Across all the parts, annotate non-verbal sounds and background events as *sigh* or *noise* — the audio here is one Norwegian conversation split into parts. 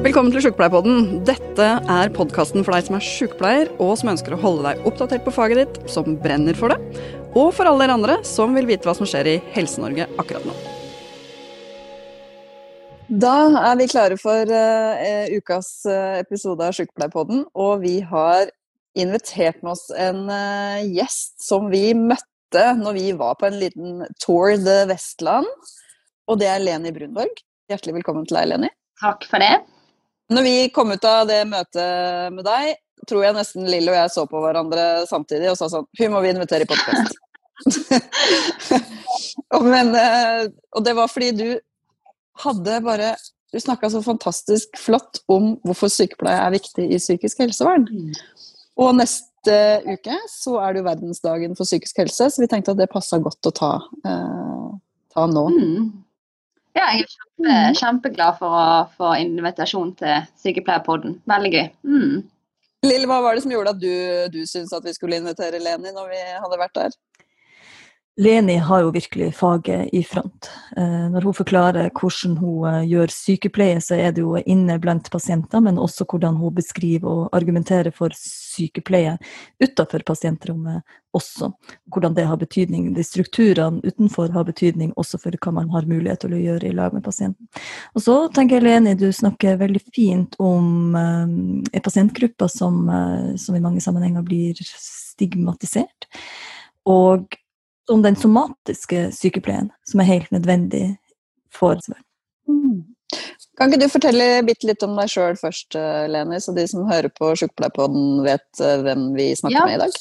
Velkommen til Sjukepleierpodden. Dette er podkasten for deg som er sjukepleier, og som ønsker å holde deg oppdatert på faget ditt, som brenner for det, og for alle dere andre som vil vite hva som skjer i Helse-Norge akkurat nå. Da er vi klare for uh, ukas uh, episode av Sjukepleierpodden, og vi har invitert med oss en uh, gjest som vi møtte når vi var på en liten Tour the Vestland, og det er Leni Brunborg. Hjertelig velkommen til deg, Leni. Takk for det. Når vi kom ut av det møtet med deg, tror jeg nesten Lill og jeg så på hverandre samtidig og sa sånn Hun må vi invitere i podkast. *laughs* Eh, og det var fordi du hadde bare Du snakka så fantastisk flott om hvorfor sykepleie er viktig i psykisk helsevern. Mm. Og neste uke så er det jo verdensdagen for psykisk helse, så vi tenkte at det passa godt å ta, eh, ta nå. Mm. Ja, jeg er kjempe, mm. kjempeglad for å få invitasjon til Sykepleierpodden. Veldig gøy. Mm. Lill, hva var det som gjorde at du, du syntes at vi skulle invitere Leni når vi hadde vært der? Leni har jo virkelig faget i front. Eh, når hun forklarer hvordan hun eh, gjør sykepleie, så er det jo inne blant pasienter, men også hvordan hun beskriver og argumenterer for sykepleie utenfor pasientrommet også. Hvordan det har betydning. De strukturene utenfor har betydning også for hva man har mulighet til å gjøre i lag med pasienten. Og så tenker jeg, Leni, du snakker veldig fint om um, en pasientgruppe som, som i mange sammenhenger blir stigmatisert. Og om den somatiske sykepleien, som er helt nødvendig for mm. Kan ikke du fortelle bitte litt om deg sjøl først, eh, Leni, så de som hører på Sjukepleierpodden vet eh, hvem vi snakker ja. med i dag?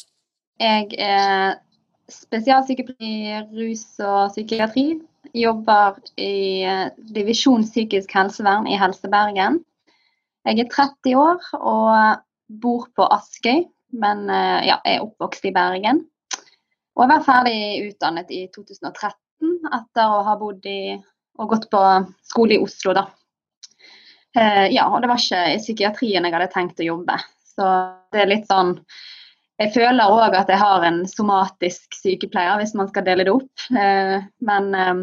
Jeg er spesialsykepleier rus og psykiatri. Jobber i eh, divisjon psykisk helsevern i Helse Bergen. Jeg er 30 år og bor på Askøy, men ja, er oppvokst i Bergen. Og jeg var ferdig utdannet i 2013 etter å ha bodd i og gått på skole i Oslo, da. Eh, ja, og det var ikke i psykiatrien jeg hadde tenkt å jobbe. Så det er litt sånn Jeg føler òg at jeg har en somatisk sykepleier, hvis man skal dele det opp. Eh, men eh,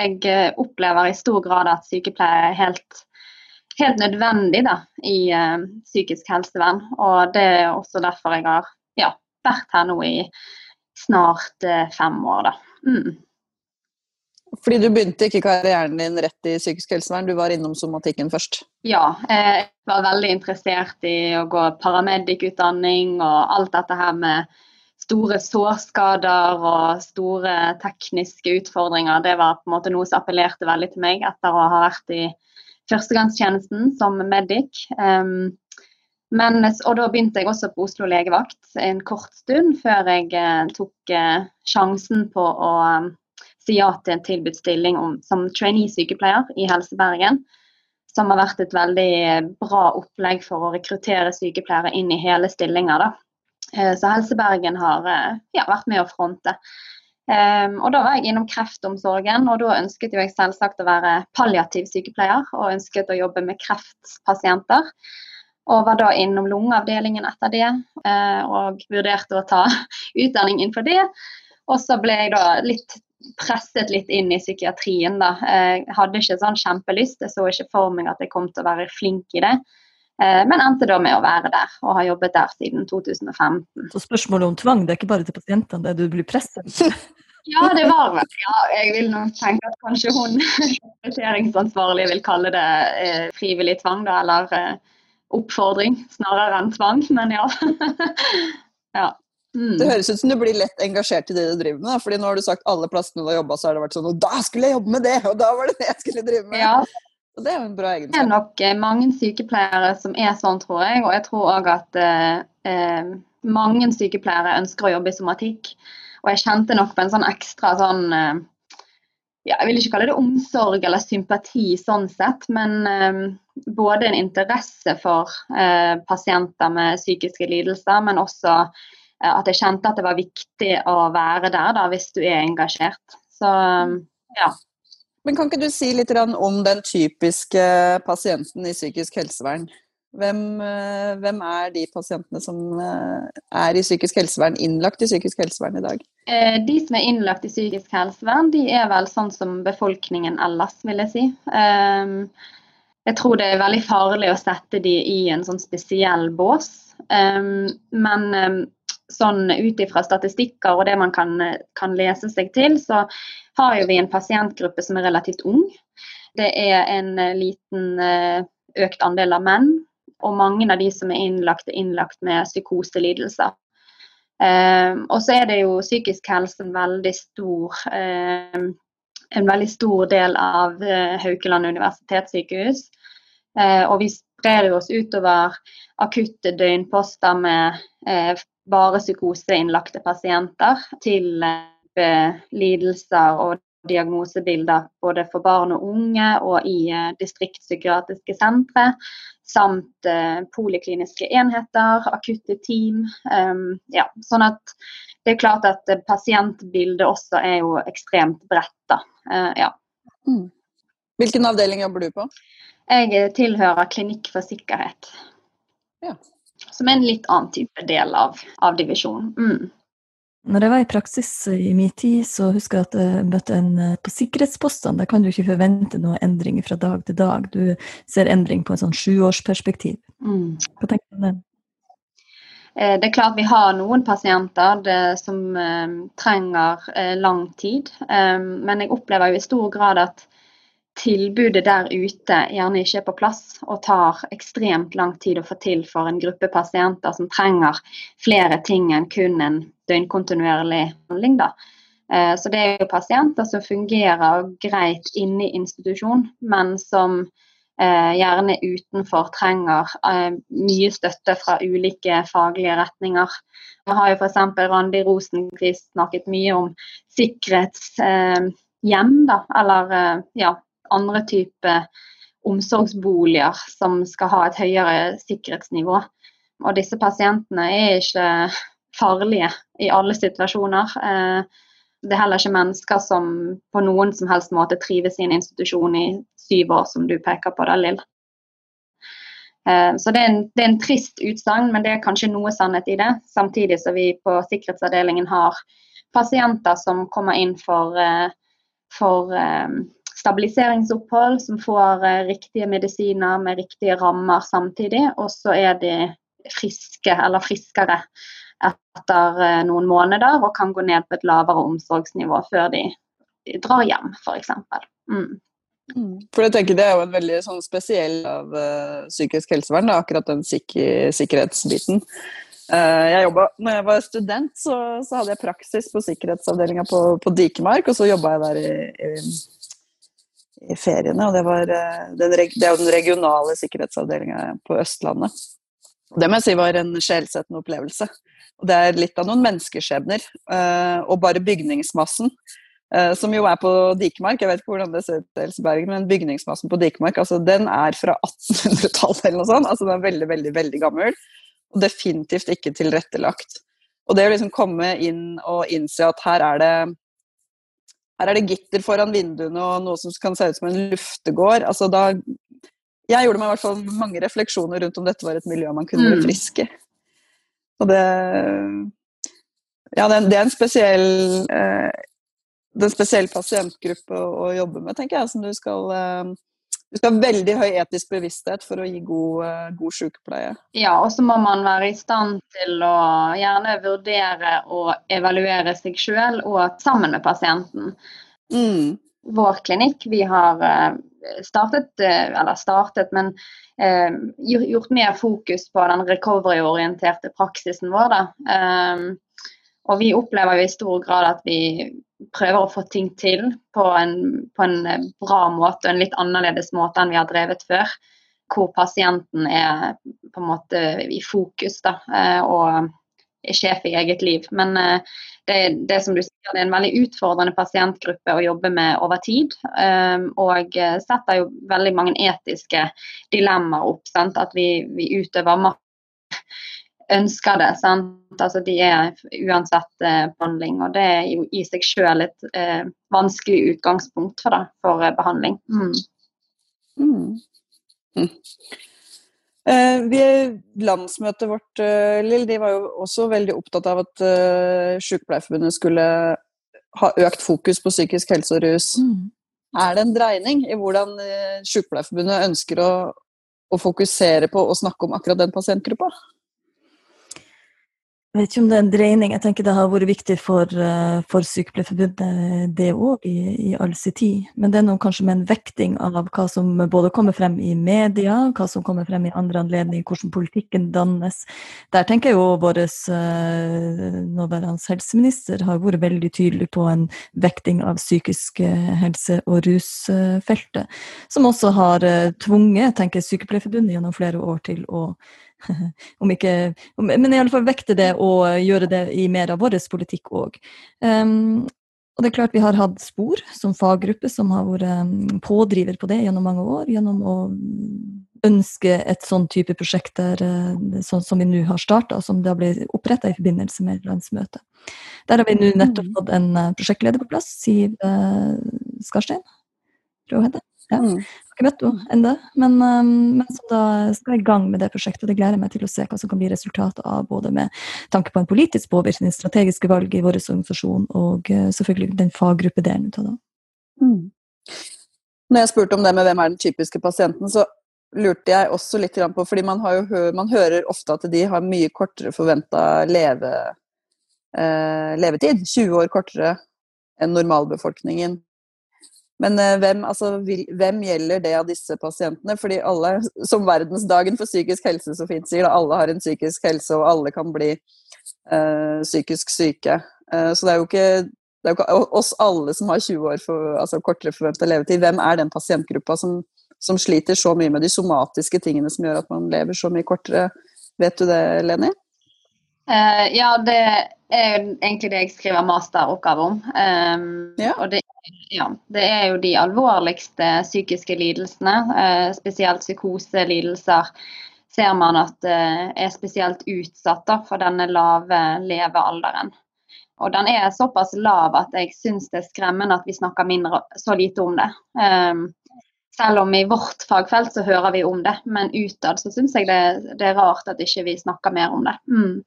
jeg opplever i stor grad at sykepleier er helt, helt nødvendig da, i eh, psykisk helsevern. Og det er også derfor jeg har ja, vært her nå i snart eh, fem år, da. Mm. Fordi du begynte ikke karrieren din rett i psykisk helsevern, du var innom somatikken først? Ja, jeg var veldig interessert i å gå paramedic-utdanning og alt dette her med store sårskader og store tekniske utfordringer. Det var på en måte noe som appellerte veldig til meg etter å ha vært i førstegangstjenesten som medic. Um, men, og da begynte jeg også på Oslo legevakt en kort stund før jeg eh, tok eh, sjansen på å um, si ja til en tilbudt stilling som trainee-sykepleier i Helse Bergen. Som har vært et veldig bra opplegg for å rekruttere sykepleiere inn i hele stillinger. Eh, så Helse Bergen har ja, vært med å fronte. Um, og Da var jeg innom kreftomsorgen, og da ønsket jeg selvsagt å være palliativ sykepleier. Og ønsket å jobbe med kreftpasienter. Og var da innom lungeavdelingen etter det, eh, og vurderte å ta *laughs* utdanning innenfor det. Og så ble jeg da litt presset litt inn i psykiatrien, da. Jeg hadde ikke sånn kjempelyst, jeg så ikke for meg at jeg kom til å være flink i det. Eh, men endte da med å være der, og har jobbet der siden 2015. Så spørsmålet om tvang, det er ikke bare til pasientene, det er du blir presset? *laughs* Ja, det var vel. Ja, jeg vil nå tenke at kanskje hun *laughs* rekrutteringsansvarlige vil kalle det eh, frivillig tvang, da, eller eh, oppfordring snarere enn tvang, men ja. *laughs* ja. Mm. Det høres ut som du blir lett engasjert i det du driver med. fordi nå har du sagt alle plassene du har jobba, så har det vært sånn Og da skulle jeg jobbe med det! Og da var det det jeg skulle drive med! Ja. Og det er jo en bra egenskap. Det er nok eh, mange sykepleiere som er sånn, tror jeg. Og jeg tror òg at eh, eh, mange sykepleiere ønsker å jobbe i somatikk. Og jeg kjente nok på en sånn ekstra sånn eh, ja, Jeg vil ikke kalle det omsorg eller sympati sånn sett, men eh, både en interesse for eh, pasienter med psykiske lidelser, men også eh, at jeg kjente at det var viktig å være der da, hvis du er engasjert. Så ja. Men kan ikke du si litt om den typiske pasienten i psykisk helsevern? Hvem, eh, hvem, er de pasientene som eh, er i psykisk helsevern, innlagt i psykisk helsevern i dag? Eh, de som er innlagt i psykisk helsevern, de er vel sånn som befolkningen ellers, vil jeg si. Ehm, jeg tror det er veldig farlig å sette de i en sånn spesiell bås. Um, men um, sånn ut ifra statistikker og det man kan, kan, lese seg til, så har jo vi en pasientgruppe som er relativt ung. Det er en liten økt andel av menn, og mange av de som er innlagt, er innlagt med psykoselidelser. Um, og så er det jo psykisk helse en veldig stor um, en veldig stor del av uh, Haukeland universitetssykehus. Uh, og vi sprer oss utover akutte døgnposter med uh, bare psykoseinnlagte pasienter til lidelser og diagnosebilder både for barn og unge og i distriktspsykiatriske sentre. Samt polikliniske enheter, akutte team. Um, ja, sånn at det er klart at pasientbildet også er jo ekstremt bredt. Uh, ja. Mm. Hvilken avdeling jobber du på? Jeg tilhører Klinikk for sikkerhet. Ja. Som er en litt annen type del av, av divisjonen. Mm. Når jeg var i praksis i min tid, så husker jeg at jeg møtte en eh, på sikkerhetspostene. Der kan du ikke forvente noen endring fra dag til dag. Du ser endring på en sånn sjuårsperspektiv. Mm. Hva tenker du om det? Eh, det er klart vi har noen pasienter det, som eh, trenger lang tid. Men jeg opplever jo i stor grad at tilbudet der ute gjerne ikke er på plass og tar ekstremt lang tid å få til for en gruppe pasienter som trenger flere ting enn kun en døgnkontinuerlig handling. Da. Eh, så det er jo pasienter som fungerer greit inne i institusjon, men som eh, gjerne utenfor trenger eh, mye støtte fra ulike faglige retninger. Vi har jo f.eks. Randi Rosenquist snakket mye om sikkerhetshjem, da, eller ja, andre typer omsorgsboliger som skal ha et høyere sikkerhetsnivå. Og disse pasientene er ikke farlige i alle situasjoner. Eh, det er heller ikke mennesker som på noen som helst måte trives i en institusjon i syv år, som du peker på da, Lill. Eh, så det er, en, det er en trist utsagn, men det er kanskje noe sannhet i det. Samtidig som vi på sikkerhetsavdelingen har pasienter som kommer inn for, eh, for stabiliseringsopphold, som får riktige medisiner med riktige rammer samtidig. Og så er de friske eller friskere etter noen måneder og kan gå ned på et lavere omsorgsnivå før de drar hjem, f.eks. Mm. Mm. For jeg tenker Det er jo en veldig sånn spesiell av uh, psykisk helsevern, da, akkurat den sik sikkerhetsbiten. Uh, jeg jobbet, når jeg var student, så, så hadde jeg praksis på sikkerhetsavdelinga på, på, Dikemark, og så jobba jeg der i, i, i, feriene. og det, var, uh, den, det er jo den regionale sikkerhetsavdelinga på Østlandet. Det må jeg si var en sjelsettende opplevelse. Og det er litt av noen menneskeskjebner. og bare bygningsmassen Uh, som jo er på Dikemark. Jeg vet ikke hvordan det ser ut i Elsebergen, men bygningsmassen på Dikemark altså, den er fra 1800-tallet eller noe sånt. Altså, den er veldig, veldig, veldig gammel. Og definitivt ikke tilrettelagt. Og det å liksom komme inn og innse at her er det her er det gitter foran vinduene og noe som kan se ut som en luftegård. Altså, da, jeg gjorde meg i hvert fall mange refleksjoner rundt om dette var et miljø man kunne bli mm. frisk i. Og det Ja, det, det er en spesiell eh, det er en spesiell pasientgruppe å, å, jobbe med, tenker jeg. Som du skal, uh, du skal ha veldig høy etisk bevissthet for å gi god, uh, god sykepleie. Ja, og så må man være i stand til å gjerne vurdere og evaluere seg sjøl og sammen med pasienten. Mm. Vår klinikk, vi har uh, startet, eller startet, men gjort mer fokus på den recovery-orienterte praksisen vår. da. Og vi opplever jo i stor grad at vi prøver å få ting til på en, på en bra måte, en litt annerledes måte enn vi har drevet før. Hvor pasienten er på en måte i fokus da, eh, og er sjef i eget liv. Men eh, det, det, som du sier, det er en veldig utfordrende pasientgruppe å jobbe med over tid. Eh, og setter jo veldig mange etiske dilemmaer opp. Sant? At vi, vi utøver makt ønsker det. Sant? Altså, de er uansett eh, behandling, og det er jo i seg selv et eh, vanskelig utgangspunkt for, det, for eh, behandling. Mm. Mm. Mm. Eh, landsmøtet vårt eh, Lill, de var jo også veldig opptatt av at eh, Sykepleierforbundet skulle ha økt fokus på psykisk helse og rus. Mm. er det en dreining i hvordan Sykepleierforbundet ønsker å, å fokusere på å snakke om akkurat den pasientgruppa? Jeg vet ikke om det er en dreining. Jeg tenker det har vært viktig for, eh, for Sykepleierforbundet det òg, i, i all sin tid. Men det er noe kanskje med en vekting av hva som både kommer frem i media, hva som kommer frem i andre anledninger, hvordan politikken dannes. Der tenker jeg jo vår uh, nåværende helseminister har vært veldig tydelig på en vekting av psykisk eh, helse- og rusfeltet, som også har tvunget tenker Sykepleierforbundet gjennom flere år til å *laughs* om ikke, men i alle fall vekte det og gjøre det i mer av vår politikk òg. Um, og det er klart Vi har hatt Spor som faggruppe som har vært um, pådriver på det gjennom mange år. Gjennom å ønske et sånn type prosjekt der, uh, sånn som vi nå har starta, som da ble oppretta i forbindelse med landsmøtet. Der har vi nå nettopp mm. fått en uh, prosjektleder på plass, Siv uh, Skarstein. Tror jeg heter. Ja. Jeg Har ikke møtt henne ennå, men, um, men, så da skal jeg i gang med det prosjektet. Det gleder jeg meg til å se hva som kan bli resultatet av, både med tanke på en politisk påvirkning, strategiske valg i vår organisasjon, og uh, selvfølgelig den faggruppedelen av det. Mm. Når jeg spurte om det med hvem er den typiske pasienten, så lurte jeg også litt på fordi man, jo, man hører ofte at de har mye kortere forventa leve, eh, levetid. 20 år kortere enn normalbefolkningen. Men eh, hvem, altså, hvem, gjelder det av disse pasientene? Fordi alle, som verdensdagen for psykisk helse så fint sier, da, alle har en psykisk helse, og alle kan bli uh, psykisk syke. Uh, så det er jo ikke det er jo oss alle som har 20 år for, altså kortere forventa levetid. Hvem er den pasientgruppa som, som, sliter så mye med de somatiske tingene som gjør at man lever så mye kortere? Vet du det, Leni? Uh, ja, det er jo egentlig det jeg skriver masteroppgave om. Um, ja. Og det ja, det er jo de alvorligste psykiske lidelsene, uh, spesielt psykoselidelser, ser man at uh, er spesielt utsatt for denne lave levealderen. Og den er såpass lav at jeg syns det er skremmende at vi snakker mindre, så lite om det. Um, selv om i vårt fagfelt så hører vi om det, men utad så syns jeg det, det, er rart at ikke vi snakker mer om det. Mm.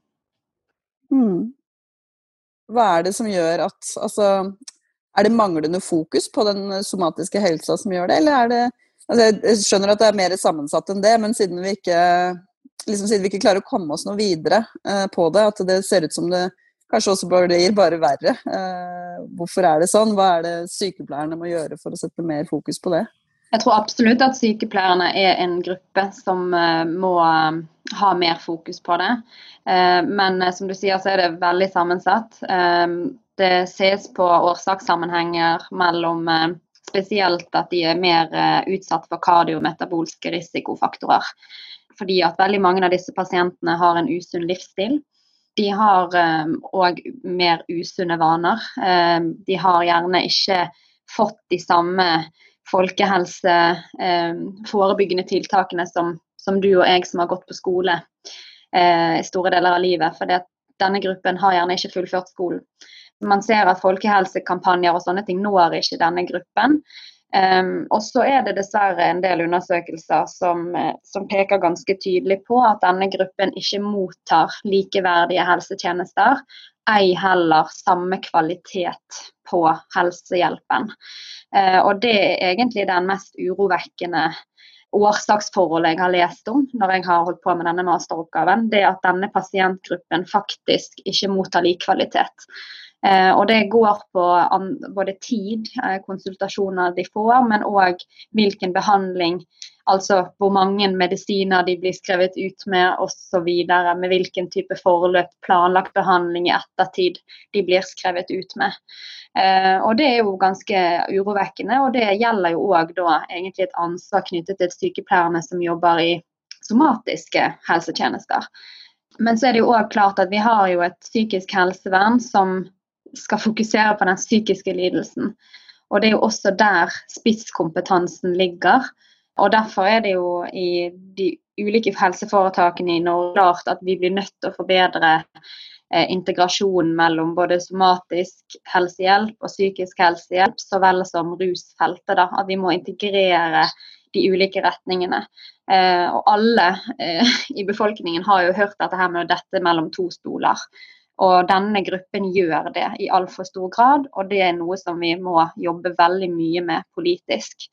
Mm. Hva er det som gjør at altså, er det manglende fokus på den somatiske helsa som gjør det, eller er det altså Jeg skjønner at det er mer sammensatt enn det, men siden vi ikke, liksom, siden vi ikke klarer å komme oss noe videre eh, på det, at det ser ut som det kanskje også blir bare verre. Eh, hvorfor er det sånn? Hva er det sykepleierne må gjøre for å sette mer fokus på det? Jeg tror absolutt at sykepleierne er en gruppe som uh, må ha mer fokus på det. Men som du sier, så er det veldig sammensatt det ses på årsakssammenhenger mellom eh, spesielt at de er mer eh, utsatt for kardiometabolske risikofaktorer. Fordi at veldig mange av disse pasientene har en usunn livsstil. De har òg eh, mer usunne vaner. De har gjerne ikke fått de samme folkehelseforebyggende tiltakene som, som, du og jeg som har gått på skole i store deler av livet. For denne gruppen har gjerne ikke fullført skolen man ser at folkehelsekampanjer og sånne ting når ikke denne gruppen. Um, og så er det dessverre en del undersøkelser som, eh, som, peker ganske tydelig på at denne gruppen ikke mottar likeverdige helsetjenester, ei heller samme kvalitet på helsehjelpen. Uh, og det er egentlig den mest urovekkende årsaksforholdet jeg har lest om når jeg har holdt på med denne masteroppgaven, det er at denne pasientgruppen faktisk ikke mottar lik kvalitet. Eh, og det går på både tid, eh, konsultasjoner de får, men òg hvilken behandling. Altså hvor mange medisiner de blir skrevet ut med osv. Med hvilken type forløp, planlagt behandling i ettertid de blir skrevet ut med. Eh, og Det er jo ganske urovekkende, og det gjelder jo òg et ansvar knyttet til sykepleierne som jobber i somatiske helsetjenester. Men så er det jo òg klart at vi har jo et psykisk helsevern som skal fokusere på den psykiske lidelsen. Og det er jo også der spisskompetansen ligger. Og derfor er det jo i de ulike helseforetakene i Norge klart at vi blir nødt til å forbedre eh, integrasjonen mellom både somatisk helsehjelp og psykisk helsehjelp, så vel som rusfeltet. Da. At vi må integrere de ulike retningene. Eh, og alle eh, *laughs* i befolkningen har jo hørt dette her med å dette mellom to stoler. Og denne gruppen gjør det i altfor stor grad, og det er noe som vi må jobbe veldig mye med politisk.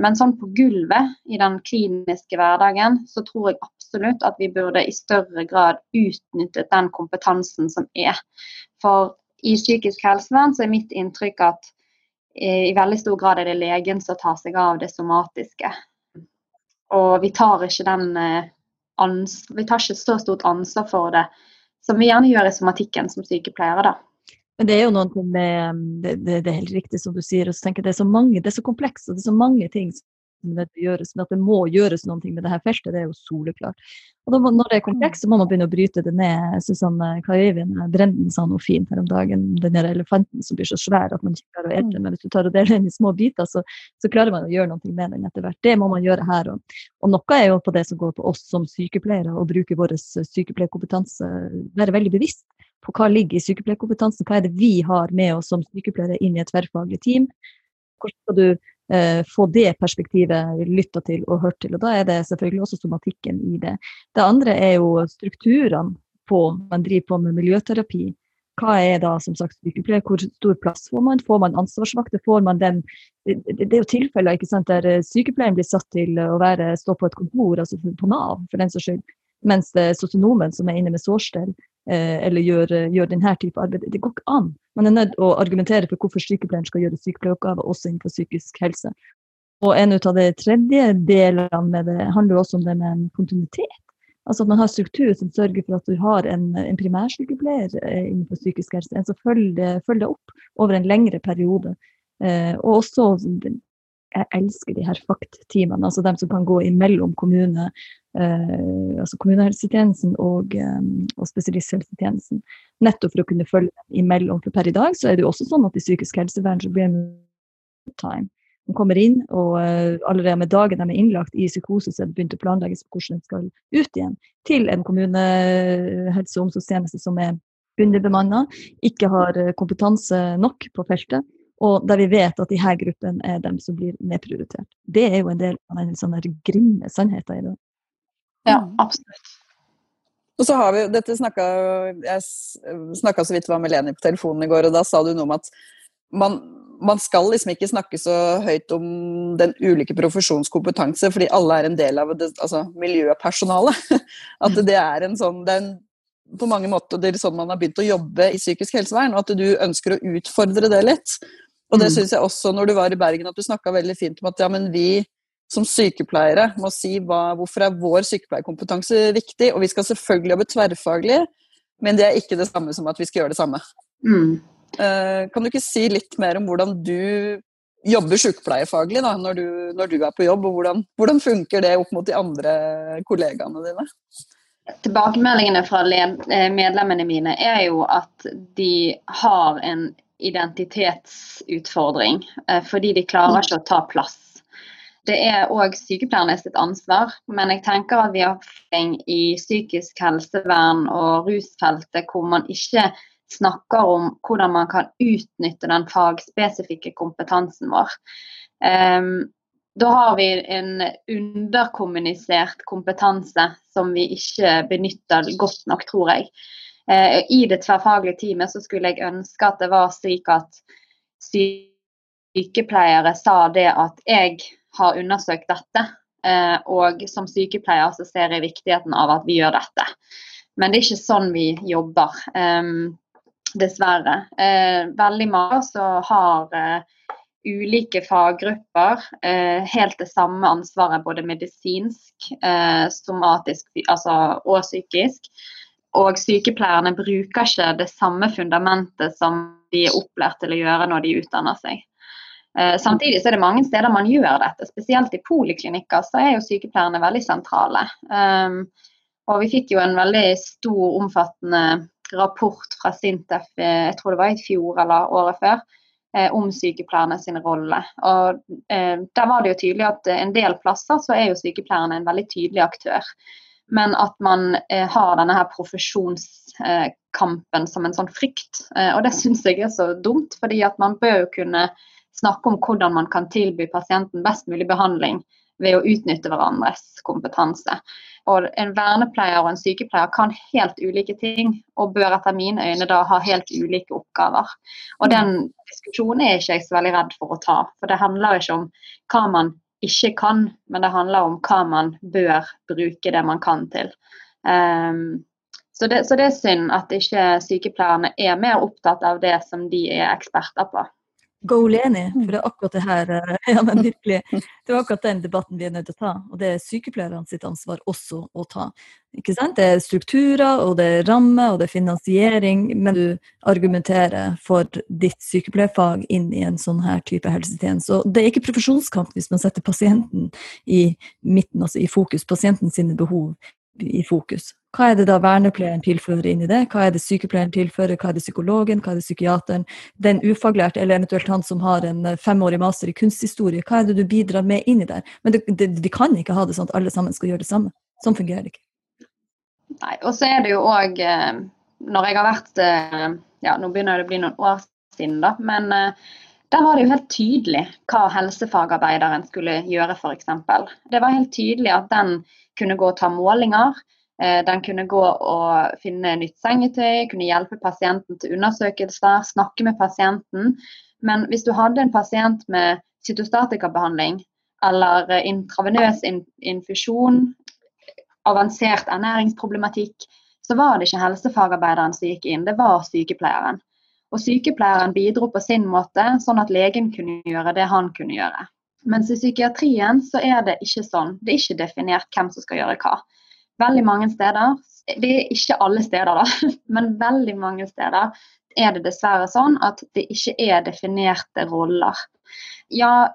Men sånn på gulvet i den kliniske hverdagen, så tror jeg absolutt at vi burde i større grad utnyttet den kompetansen som er. For i psykisk helsevern så er mitt inntrykk at eh, i veldig stor grad er det legen som tar seg av det somatiske. Og vi tar ikke, den, eh, vi tar ikke så stort ansvar for det som vi gjerne gjør i somatikken som sykepleiere. da. Men det er jo noe med det, det, det, er helt riktig som du sier. og så tenker jeg Det er så mange, det er så komplekst og det er så mange ting som det gjøres, men at det må gjøres noe med dette feltet, det er jo soleklart. Og må, Når det er komplekst, så må man begynne å bryte det ned. Susanne synes han, Kai Øyvind Brenden sa noe fint her om dagen. Den der elefanten som blir så svær at man ikke klarer å ete den. Men hvis du tar og deler den i små biter, så, så, klarer man å gjøre noe med den etter hvert. Det må man gjøre her òg. Og noe er jo på det som går på oss som sykepleiere, å bruke vår sykepleierkompetanse, være veldig bevisst på hva ligger i sykepleierkompetansen. Hva er det vi har med oss som sykepleiere inn i et tverrfaglig team? Hvordan skal du eh, få det perspektivet lytta til og hørt til? Og Da er det selvfølgelig også somatikken i det. Det andre er jo strukturene på man driver på med miljøterapi. Hva er da som sagt sykepleier? Hvor stor plass får man? Får man ansvarsvakter? Får man den Det, er jo tilfeller ikke sant, der eh, sykepleieren blir satt til å være, stå på et kontor, altså på Nav for den saks skyld, mens det er sosionomen som er inne med sårstell Eh, eller gjør, gjør denne type arbeid. Det går ikke an. Man er nødt å argumentere for hvorfor sykepleieren skal gjøre sykepleieroppgaver også innenfor psykisk helse. Og en av de tredje delene med det handler også om det med en kontinuitet. Altså at man har struktur som sørger for at du har en, en primærsykepleier eh, innenfor psykisk helse. En som følger, følger opp over en lengre periode. Eh, og også jeg elsker de her FACT-teamene, altså dem som kan gå imellom kommune, eh, altså kommunehelsetjenesten og, eh, og, spesialisthelsetjenesten. Nettopp for å kunne følge dem imellom. For per i dag så er det jo også sånn at i psykisk helsevern så blir det time. De kommer inn, og uh, allerede med dagen de er innlagt i psykose, så er det begynt å planlegges for hvordan de skal ut igjen til en kommunehelse- og omsorgstjeneste som er underbemanna, ikke har eh, kompetanse nok på feltet og der vi vet at her gruppene er dem som blir nedprioritert. Det er jo en del av den sånne grimme sannheten i det. Ja, absolutt. Og så har vi, dette snakka, Jeg snakka så vidt med Leni på telefonen i går, og da sa du noe om at man, man, skal liksom ikke snakke så høyt om den ulike profesjonskompetanse, fordi alle er en del av det, altså miljøpersonalet. *laughs* At det er en sånn det er en, på mange måter det er sånn man har begynt å jobbe i psykisk helsevern, og at du ønsker å utfordre det litt. Og det mm. syns jeg også når du var i Bergen, at du snakka veldig fint om at ja, men vi som sykepleiere må si hva, hvorfor er vår sykepleierkompetanse viktig. Og vi skal selvfølgelig jobbe tverrfaglig, men det er ikke det samme som at vi skal gjøre det samme. Mm. Uh, kan du ikke si litt mer om hvordan du jobber sykepleierfaglig da, når du, når du er på jobb, og hvordan, hvordan, funker det opp mot de andre kollegaene dine? Tilbakemeldingene fra eh, medlemmene mine er jo at de har en identitetsutfordring, eh, fordi de klarer ikke å ta plass. Det er òg sykepleierne sitt ansvar, men jeg tenker at vi har erfaring i psykisk helsevern og rusfeltet hvor man ikke snakker om hvordan man kan utnytte den fagspesifikke kompetansen vår. Um, da har vi en underkommunisert kompetanse som vi ikke benytter godt nok, tror jeg. Uh, I det tverrfaglige teamet så skulle jeg ønske at det var slik at sykepleiere sa det at jeg har undersøkt dette, eh, og som sykepleier så ser jeg viktigheten av at vi gjør dette. Men det er ikke sånn vi jobber, eh, dessverre. Veldig mange så har ulike faggrupper helt det samme ansvaret, både medisinsk, somatisk altså, og psykisk. Og sykepleierne bruker ikke det samme fundamentet som de er opplært til å gjøre når de utdanner seg. Eh, samtidig er det mange steder man gjør dette, spesielt i poliklinikker så er jo sykepleierne veldig sentrale. Um, og vi fikk jo en veldig stor, omfattende rapport fra Sintef, eh, jeg tror det var i fjor eller året før, eh, om sykepleierne sin rolle. Og Der var det jo tydelig at en del plasser så er jo sykepleierne en veldig tydelig aktør men at man har denne her profesjonskampen som en sånn frykt. Og det *laughs* syns jeg er så dumt, fordi at man bør jo kunne snakke om hvordan man kan tilby pasienten best mulig behandling ved å utnytte hverandres kompetanse. Og En vernepleier og en sykepleier kan helt ulike ting, og bør etter mine øyne da ha helt ulike oppgaver. Og Den diskusjonen er ikke jeg så veldig redd for å ta. For det handler ikke om hva man ikke kan, men det handler om hva man bør bruke det man kan til. Um, så, det, så det er synd at ikke sykepleierne er mer opptatt av det som de er eksperter på. Go Leni, for det er akkurat det her eh, *laughs* ja, men virkelig, det er akkurat den debatten vi er nødt til å ta. Og det er sykepleierne sitt ansvar også å ta. Ikke sant? Det er strukturer, og det er rammer, og det er finansiering, men du argumenterer for ditt sykepleierfag inn i en sånn her type helsetjeneste. Og det er ikke profesjonskamp hvis man setter pasienten i midten, altså i fokus, pasienten sine behov i fokus. Hva er det da vernepleieren tilfører inn i det? Hva er det sykepleieren tilfører? Hva er det psykologen? Hva er det psykiateren? Den ufaglærte, eller eventuelt han som har en eh, femårig master i kunsthistorie, hva er det du bidrar med inn i der? Men det, det, vi kan ikke ha det sånn at alle sammen skal gjøre det samme. Sånn fungerer det ikke. Nei, og så er det jo òg eh, Når jeg har vært eh, Ja, nå begynner det å bli noen år siden, da. Men der var det jo helt tydelig hva helsefagarbeideren skulle gjøre, f.eks. Det var helt tydelig at den kunne gå og ta målinger. Eh, den kunne gå og finne nytt sengetøy, kunne hjelpe pasienten til undersøkelser, snakke med pasienten. Men hvis du hadde en pasient med cytostatikabehandling eller intravenøs infusjon, avansert ernæringsproblematikk, så var det ikke helsefagarbeideren som gikk inn, det var sykepleieren. Og sykepleieren bidro på sin måte, sånn at legen kunne gjøre det han kunne gjøre. Mens i psykiatrien så er det ikke sånn. Det er ikke definert hvem som skal gjøre hva. Veldig mange steder, det er ikke alle steder da, *laughs* men veldig mange steder er det dessverre sånn at det ikke er definerte roller. Ja,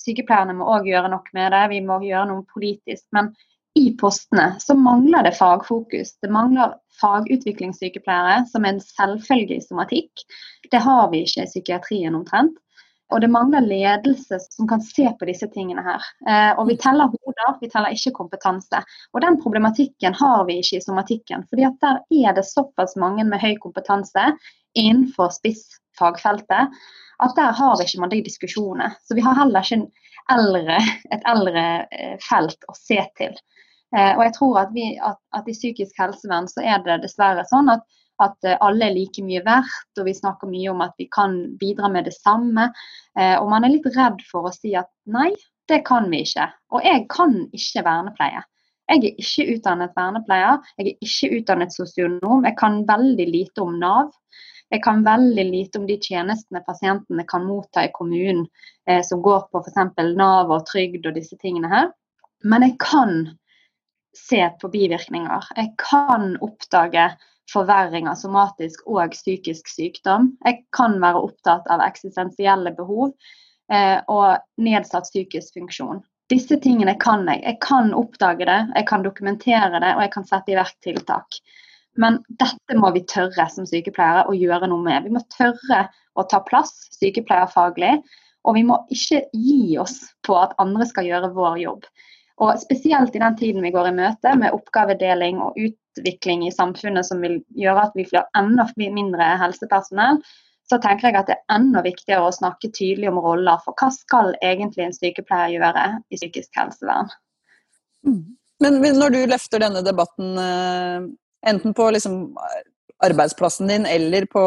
sykepleierne må òg gjøre noe med det, vi må gjøre noe politisk. Men i postene så mangler det fagfokus. Det mangler fagutviklingssykepleiere, som er en selvfølge i somatikk. Det har vi ikke i psykiatrien omtrent. Og det mangler ledelse som kan se på disse tingene her. Eh, og vi teller hoder, vi teller ikke kompetanse. Og den problematikken har vi ikke i somatikken. fordi at der er det såpass mange med høy kompetanse innenfor spissfagfeltet at der har ikke man de diskusjonene. Så vi har heller ikke eldre, et eldre eh, felt å se til. Eh, og jeg tror at, vi, at, at i psykisk helsevern så er det dessverre sånn at at eh, alle er like mye verdt, og vi snakker mye om at vi kan bidra med det samme. Eh, og man er litt redd for å si at nei, det kan vi ikke. Og jeg kan ikke vernepleie. Jeg er ikke utdannet vernepleier, jeg er ikke utdannet sosionom. Jeg kan veldig lite om Nav. Jeg kan veldig lite om de tjenestene pasientene kan motta i kommunen, eh, som går på f.eks. Nav og trygd og disse tingene her. Men jeg kan se på bivirkninger. Jeg kan oppdage forverring av somatisk og psykisk sykdom. Jeg kan være opptatt av eksistensielle behov eh, og nedsatt psykisk funksjon. Disse tingene kan jeg. Jeg kan oppdage det, jeg kan dokumentere det og jeg kan sette i verk tiltak. Men dette må vi tørre som sykepleiere å gjøre noe med. Vi må tørre å ta plass sykepleierfaglig. Og vi må ikke gi oss på at andre skal gjøre vår jobb. Og Spesielt i den tiden vi går i møte med oppgavedeling og utvikling i samfunnet som vil gjøre at vi får enda mindre helsepersonell, så tenker jeg at det er enda viktigere å snakke tydelig om roller. For hva skal egentlig en sykepleier gjøre i psykisk helsevern? Mm. Men når du løfter denne debatten, eh, enten på liksom arbeidsplassen din eller på,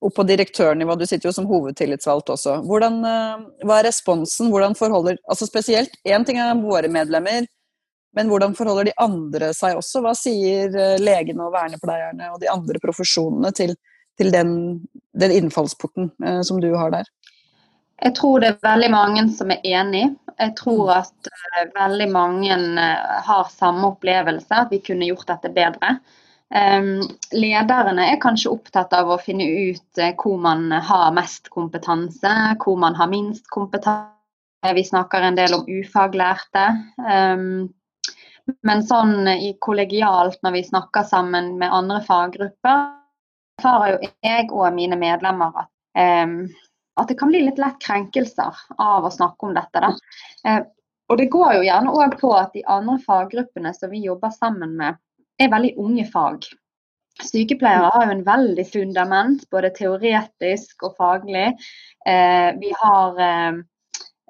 opp på direktørnivå. Du sitter jo som hovedtillitsvalgt også. Hvordan, eh, hva er responsen? Hvordan forholder altså Spesielt én ting er våre medlemmer, men hvordan forholder de andre seg også? Hva sier eh, legene og vernepleierne og de andre profesjonene til, til den, den, innfallsporten eh, som du har der? Jeg tror det er veldig mange som er enig. Jeg tror mm. at uh, veldig mange uh, har samme opplevelse, at vi kunne gjort dette bedre. Um, lederne er kanskje opptatt av å finne ut uh, hvor man har mest kompetanse, hvor man har minst kompetanse. Vi snakker en del om ufaglærte. Ehm, men sånn i kollegialt når vi snakker sammen med andre faggrupper, erfarer jo jeg og mine medlemmer at, eh, at det kan bli litt lett krenkelser av å snakke om dette. Da. Og det går jo gjerne òg på at de andre faggruppene som vi jobber sammen med, er veldig unge fag. Sykepleiere har jo en veldig fundament, både teoretisk og faglig. Eh, vi har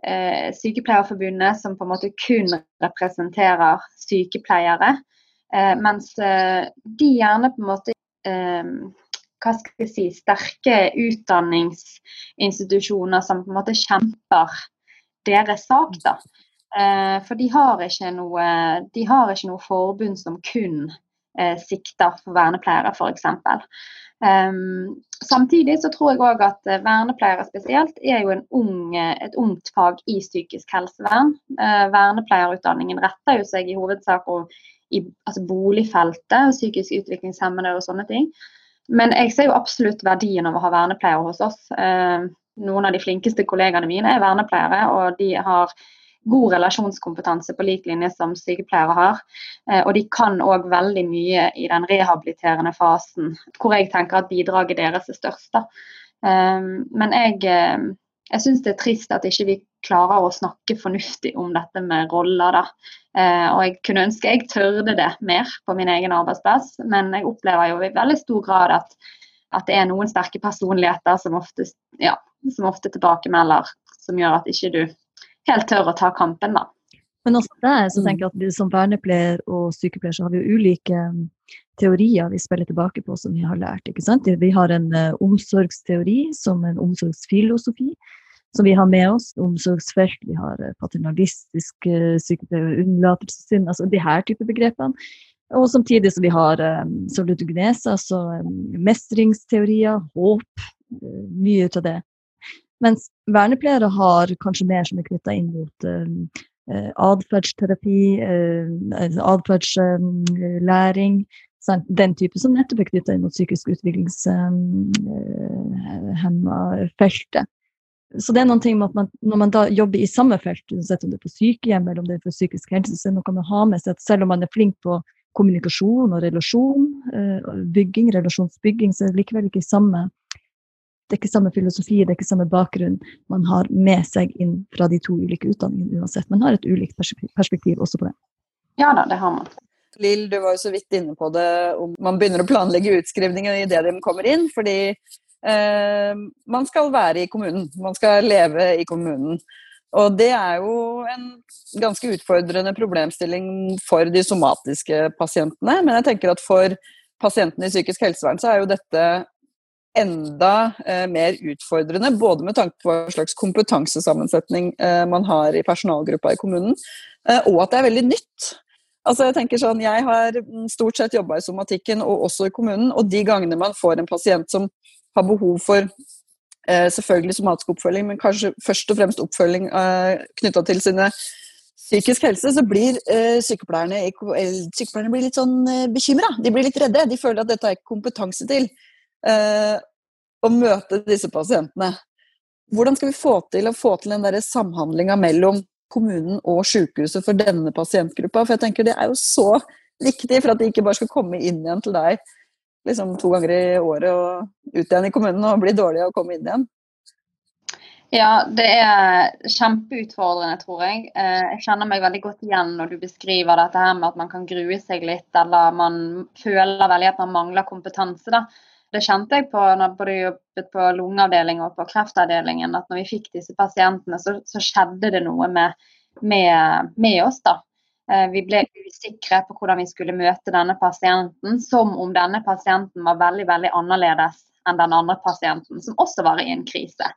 eh, Sykepleierforbundet, som på en måte kun representerer sykepleiere. Eh, mens eh, de gjerne på en måte eh, hva skal jeg si, sterke utdanningsinstitusjoner som på en måte kjemper deres sak. da. Eh, for de har, noe, de har ikke noe forbund som kun sikter for vernepleiere, f.eks. Um, samtidig så tror jeg òg at eh, vernepleiere spesielt er jo ung, et ungt fag i psykisk helsevern. Uh, vernepleierutdanningen retter jo seg i hovedsak i altså boligfeltet psykisk utviklingshemmede og sånne ting. Men jeg ser jo absolutt verdien av å ha vernepleiere hos oss. Uh, noen av de flinkeste kollegaene mine er vernepleiere, og de har god relasjonskompetanse på lik linje som sykepleiere har. Eh, og de kan òg veldig mye i den rehabiliterende fasen, hvor jeg tenker at bidraget deres er størst. Eh, men jeg, eh, jeg syns det er trist at ikke vi klarer å snakke fornuftig om dette med roller. Da. Og jeg kunne ønske jeg tørde det mer på min egen arbeidsplass, men jeg opplever jo i veldig stor grad at, at det er noen sterke personligheter som ofte, ja, som ofte tilbakemelder som gjør at ikke du helt tør å ta kampen, da. Men også der så tenker jeg at vi som vernepleier og sykepleier så har vi jo ulike um, teorier vi spiller tilbake på som vi har lært. ikke sant? Vi har en uh, omsorgsteori som en omsorgsfilosofi som vi har med oss. Omsorgsfelt, vi har uh, paternalistisk uh, sykepleier, unnlatelsessynd, altså de her type begrepene. Og samtidig som vi har um, salutogenese, altså um, mestringsteorier, håp, mye av det. Mens vernepleiere har kanskje mer som er knytta inn mot uh, atferdsterapi, uh, atferdslæring. Uh, den type som nettopp er knytta inn mot psykisk utviklingshemma feltet. Så det er noen ting med at man, Når man da jobber i samme felt, uansett om det er på sykehjem eller om det er for psykisk helse, så er det noe man å ha med seg at selv om man er flink på kommunikasjon og relasjon, bygging, relasjonsbygging, så er det likevel ikke samme det er ikke samme filosofi, det er ikke samme bakgrunn man har med seg inn fra de to ulike utdanningene uansett. Man har et ulikt perspektiv også på det. Ja da, det har man. Lill, du var jo så vidt inne på det, om man begynner å planlegge utskrivningen idet de kommer inn. Fordi eh, man skal være i kommunen. Man skal leve i kommunen. Og det er jo en ganske utfordrende problemstilling for de somatiske pasientene. Men jeg tenker at for pasientene i psykisk helsevern så er jo dette enda eh, mer utfordrende, både med tanke på hva slags kompetansesammensetning eh, man har i personalgruppa i kommunen, eh, og at det er veldig nytt. Altså Jeg tenker sånn, jeg har stort sett jobba i somatikken og også i kommunen, og de gangene man får en pasient som har behov for eh, selvfølgelig somatisk oppfølging, men kanskje først og fremst oppfølging eh, knytta til sine psykisk helse, så blir eh, sykepleierne, sykepleierne blir litt sånn eh, bekymra. De blir litt redde. De føler at dette er ikke kompetanse til å møte disse pasientene. Hvordan skal vi få til å få til den samhandlinga mellom kommunen og sykehuset for denne pasientgruppa? For jeg tenker det er jo så viktig for at de ikke bare skal komme inn igjen til deg liksom to ganger i året og ut igjen i kommunen og bli dårlige og komme inn igjen. Ja, det er kjempeutfordrende, tror jeg. Eh, jeg kjenner meg veldig godt igjen når du beskriver dette her med at man kan grue seg litt, eller man føler veldig at man mangler kompetanse. da. Det kjente jeg på når både jobbet på lungeavdelingen og på kreftavdelingen, at når vi fikk disse pasientene, så, så skjedde det noe med, med, med oss. da. Eh, vi ble usikre på hvordan vi skulle møte denne pasienten, som om denne pasienten var veldig veldig annerledes enn den andre pasienten, som også var i en krise.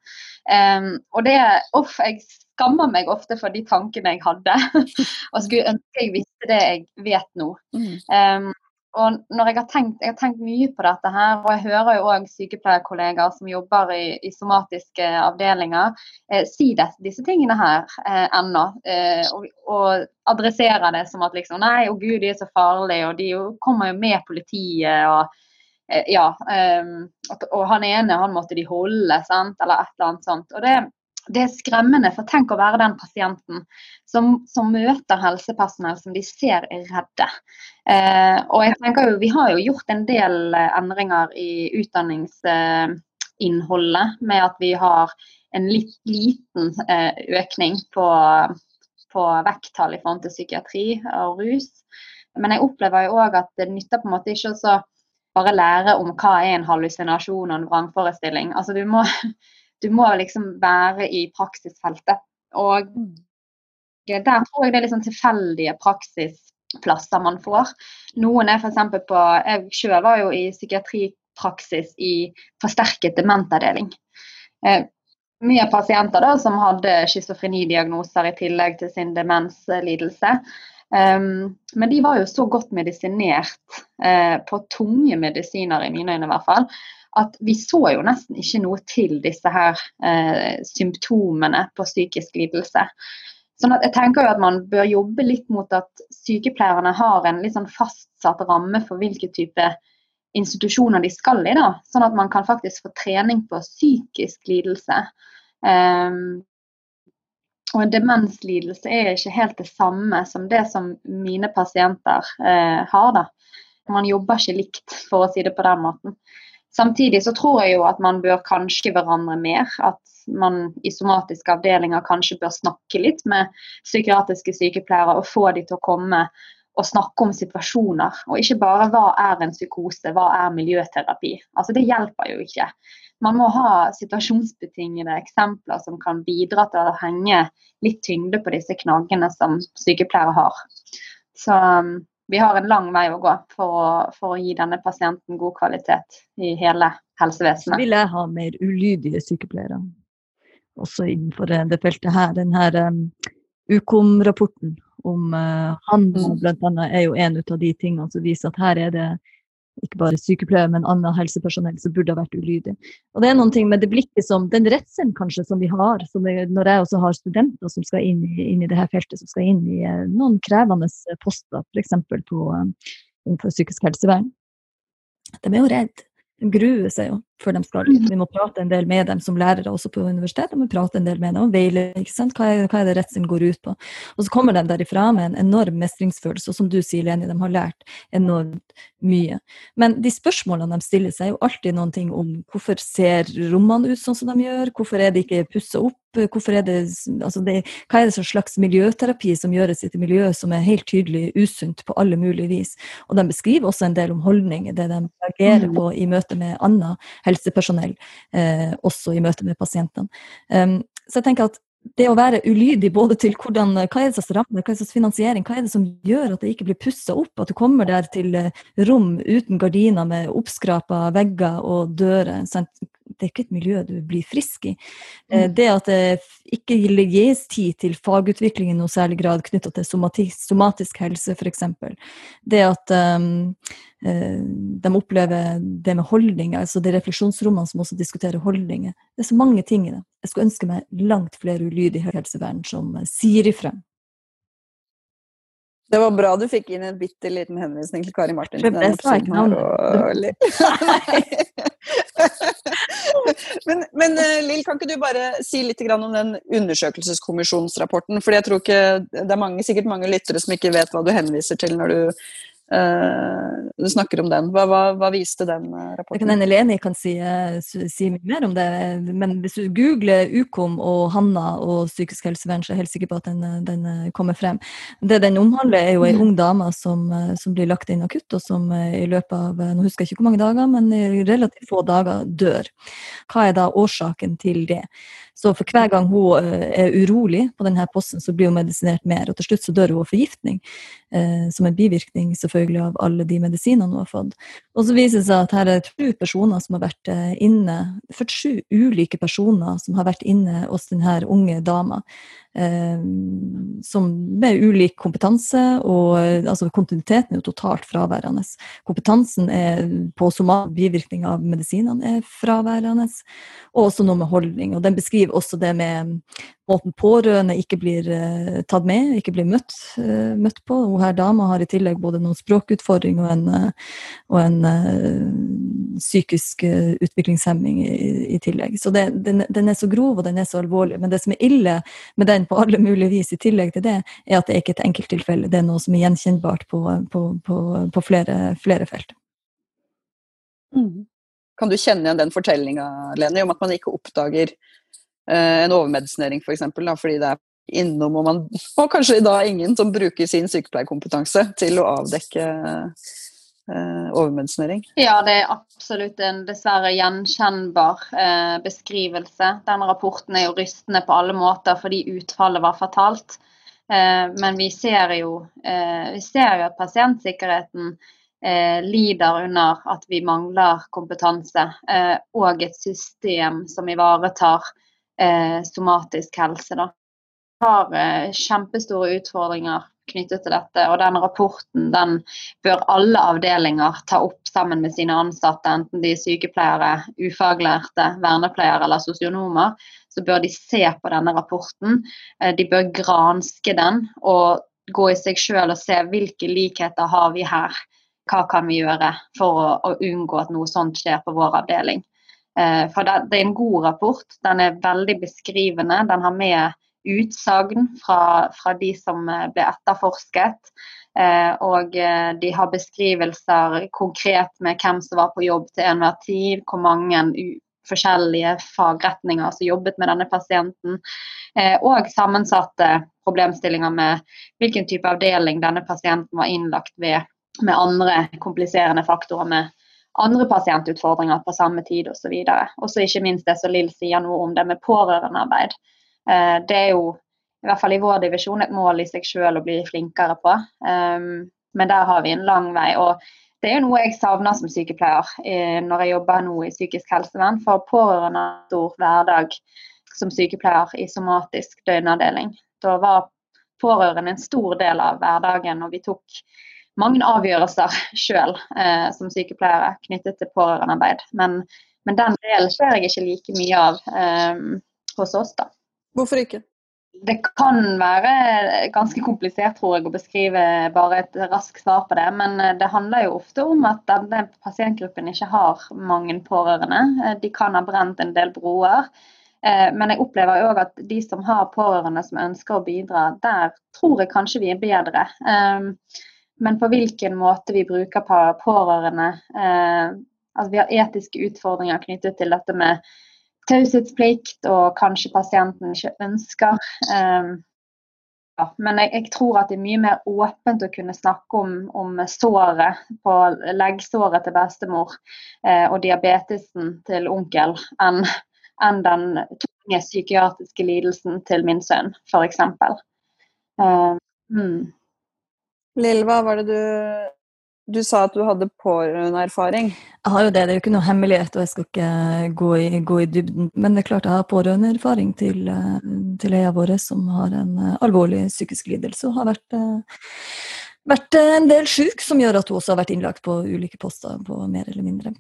Um, og det, uff, Jeg skammer meg ofte for de tankene jeg hadde, *laughs* og skulle ønske jeg visste det jeg vet nå. Um, og når jeg har, tenkt, jeg har tenkt mye på dette her, og jeg hører jo òg sykepleierkollegaer som jobber i, i somatiske avdelinger, eh, si det, disse tingene her eh, ennå. Eh, og, og, adressere det som at liksom Nei, å gud, de er så farlige, og de jo, kommer jo med politiet, og eh, ja. Eh, og, han ene, han måtte de holde, sant, eller et eller annet sånt. Og det, det er skremmende, for tenk å være den pasienten som, som møter helsepersonell som de ser er redde. Eh, og jeg tenker jo, Vi har jo gjort en del eh, endringer i utdanningsinnholdet med at vi har en litt liten eh, økning på, på vekttall i forhold til psykiatri og rus. Men jeg opplever jo òg at det nytter på en måte ikke å bare lære om hva er en hallusinasjon og en vrangforestilling. Altså du må du må liksom være i praksisfeltet. Og der tror jeg det er sånn tilfeldige praksisplasser man får. Noen er f.eks. på Jeg selv var jo i psykiatripraksis i forsterket dementavdeling. Eh, mye pasienter da, som hadde schizofrenidiagnoser i tillegg til sin demenslidelse. Um, men de var jo så godt medisinert eh, på tunge medisiner, i mine øyne i hvert fall, at vi så jo nesten ikke noe til disse her eh, symptomene på psykisk lidelse. Sånn at jeg tenker jo at Man bør jobbe litt mot at sykepleierne har en litt sånn fastsatt ramme for hvilke type institusjoner de skal i. da, Sånn at man kan faktisk få trening på psykisk lidelse. Um, og en demenslidelse er ikke helt det samme som det som mine pasienter eh, har. da. Man jobber ikke likt, for å si det på den måten. Samtidig så tror jeg jo at man bør kanskje hverandre mer. At man i somatiske avdelinger kanskje bør snakke litt med psykiatriske sykepleiere og få de til å komme og snakke om situasjoner. Og ikke bare hva er en psykose, hva er miljøterapi. Altså Det hjelper jo ikke man må ha situasjonsbetingede eksempler som kan bidra til å henge litt tyngde på disse knaggene som sykepleiere har. Så vi har en lang vei å gå for å, for å gi denne pasienten god kvalitet i hele helsevesenet. Vil jeg ha mer ulydige sykepleiere, også innenfor det feltet her. Denne um, Ukom-rapporten om uh, handel mm. bl.a. er jo en av de tingene som viser at her er det ikke bare sykepleiere, men annet helsepersonell som burde ha vært ulydig. Og det er noen ting med det blikket som, Den redselen kanskje som vi har, som er, når jeg også har studenter som skal inn i, inn i det her feltet, som skal inn i eh, noen krevende poster, f.eks. Eh, innenfor psykisk helsevern. De er jo redde. De gruer seg jo før de skal ut. Vi må prate en del med dem som lærere også på universitetet. Vi prate en del med dem om veile ikke sant? Hva er, hva er det redselen går ut på. Og så kommer de derifra med en enorm mestringsfølelse, og som du sier, Leni, de har lært enormt mye. Men de spørsmålene de stiller seg, er jo alltid noen ting om hvorfor ser rommene ut sånn som de gjør, hvorfor er de ikke pussa opp, hvorfor er det, altså det, hva er det slags miljøterapi som gjøres i et miljø som er helt tydelig usunt på alle mulige vis. Og de beskriver også en del om holdninger, det de reagerer mm. på i møte med annet helsepersonell, eh, også i møte med pasientene. Um, så jeg tenker at det å være ulydig både til hvordan, hva er det slags rammer, hva er det slags finansiering, hva er det som gjør at det ikke blir pussa opp, at du kommer der til eh, rom uten gardiner med oppskrapa vegger og dører. Sant? det er ikke et miljø du blir frisk i. Eh, mm. Det at det ikke gis tid til fagutvikling i noe særlig grad knytta til somatisk, somatisk helse, f.eks. Det at um, de opplever det med holdninger, altså de refleksjonsrommene som også diskuterer holdninger. Det er så mange ting i det. Jeg skulle ønske meg langt flere ulydige helsevern som sier ifra. Det var bra du fikk inn en bitte liten henvisning til Kari Martin. Jeg sa ikke navnet. *laughs* men, men eh, Lill, kan ikke du bare si litt om den undersøkelseskommisjonsrapporten? For jeg tror ikke det er mange, sikkert mange lyttere som ikke vet hva du henviser til når du Uh, du snakker om den. Hva, hva, hva viste den uh, rapporten? Det kan hende Leni kan si, uh, si, mer om det. Men hvis du googler Ukom og Hanna og psykisk helsevern, så er jeg helt sikker på at den, den kommer frem. Det den omhandler, er jo ei mm. ung dame som, som, blir lagt inn akutt, og som i løpet av nå husker jeg ikke hvor mange dager, men i relativt få dager dør. Hva er da årsaken til det? Så for hver gang hun er urolig på denne posten, så blir hun medisinert mer. Og til slutt så dør hun av forgiftning, eh, som en bivirkning selvfølgelig av alle de medisinene hun har fått. Og så viser det seg at her er sju personer som har vært inne, 47 ulike personer som har vært inne hos denne unge dama. Eh, som med ulik kompetanse, og altså kontinuiteten er jo totalt fraværende. Kompetansen er på somal bivirkning av medisinene er fraværende, og også noe med holdning. Og den beskriver også det med måten pårørende ikke blir uh, tatt med, ikke blir møtt, uh, møtt på. Hun her dama har i tillegg både noen språkutfordring og en, uh, og en psykisk utviklingshemming i, i, tillegg. Så det, den, den, er så grov og den er så alvorlig. Men det som er ille med den på alle mulige vis i tillegg til det, er at det er ikke et enkelttilfelle. Det er noe som er gjenkjennbart på, på, på, på flere, flere, felt. Mm. Kan du kjenne igjen den fortellinga, om at man ikke oppdager en overmedisinering f.eks. For fordi det er innom, og, man, *laughs* og kanskje da ingen som bruker sin sykepleierkompetanse til å avdekke eh, overmedisinering? Ja, det er absolutt en dessverre gjenkjennbar eh, beskrivelse. Den rapporten er jo rystende på alle måter fordi utfallet var fatalt. Eh, men vi ser, jo, eh, vi ser jo at pasientsikkerheten eh, lider under at vi mangler kompetanse og et system som ivaretar somatisk helse. Da har eh, kjempestore utfordringer knyttet til dette. Og den rapporten den bør alle avdelinger ta opp sammen med sine ansatte, enten de er sykepleiere, ufaglærte, vernepleiere eller sosionomer. Så bør de se på denne rapporten. Eh, de bør granske den og gå i seg sjøl og se hvilke likheter har vi her. Hva kan vi gjøre for å, å unngå at noe sånt skjer på vår avdeling. Eh, for det, er en god rapport. Den er veldig beskrivende. Den har med utsagn fra, fra, de som eh, ble etterforsket. Eh, og de har beskrivelser konkret med hvem som var på jobb til enhver tid, hvor mange forskjellige fagretninger som jobbet med denne pasienten, og sammensatte problemstillinger med hvilken type avdeling denne pasienten var innlagt ved, med andre kompliserende faktorer med andre pasientutfordringer på samme tid osv. Og så ikke minst det som Lill sier noe om det med pårørendearbeid. Eh, det er jo i hvert fall i vår divisjon et mål i seg selv å bli flinkere på. Um, men der har vi en lang vei. og det er jo noe jeg savner som sykepleier eh, når jeg jobber nå i psykisk helsevern. For pårørende har stor hverdag som sykepleier i somatisk døgnavdeling. Da var pårørende en stor del av hverdagen, og vi tok mange avgjørelser sjøl eh, som sykepleiere knyttet til pårørendearbeid. Men, men den delen ser jeg ikke like mye av eh, hos oss, da. Hvorfor ikke? Det kan være ganske komplisert tror jeg, å beskrive bare et raskt svar på det. Men eh, det handler jo ofte om at denne pasientgruppen ikke har mange pårørende. Eh, de kan ha brent en del broer. Eh, men jeg opplever òg at de som har pårørende som ønsker å bidra, der tror jeg kanskje vi er bedre. Men på hvilken måte vi bruker pårørende Altså vi har etiske utfordringer knyttet til dette med taushetsplikt, og kanskje pasienten ikke ønsker. Eh, ja, men jeg, jeg, tror at det er mye mer åpent å kunne snakke om, om såret på leggsåret til bestemor eh, og diabetesen til onkel enn en den tunge psykiatriske lidelsen til min sønn, f.eks. Uh, mm. Lill, hva var det du du sa at du hadde pårørendeerfaring. Jeg har jo det, det er jo ikke noe hemmelighet, og jeg skal ikke gå i, gå i dybden. Men det er klart jeg har pårørendeerfaring til, eh, til eia vår som har en eh, alvorlig psykisk lidelse og har vært, eh, vært en del syk, som gjør at hun også har vært innlagt på ulike poster, på mer eller mindre.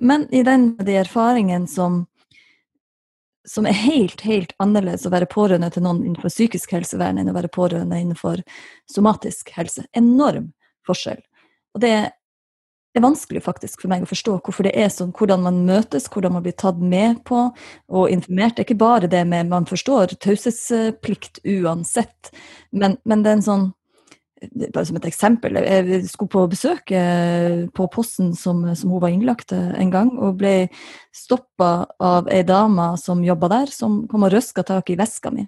Men i den de erfaringen som som er helt, helt annerledes å være pårørende til noen innenfor psykisk helsevern enn å være pårørende innenfor somatisk helse. Enorm forskjell. Og det er vanskelig faktisk for meg å forstå hvorfor det er sånn, hvordan man møtes, hvordan man blir tatt med på og informert. Det er ikke bare det med man forstår taushetsplikt uansett, men, men det er en sånn bare som et eksempel. Jeg skulle på besøk eh, på posten som, som hun var innlagt en gang, og ble stoppa av ei dame som jobba der, som kom og røska tak i veska mi.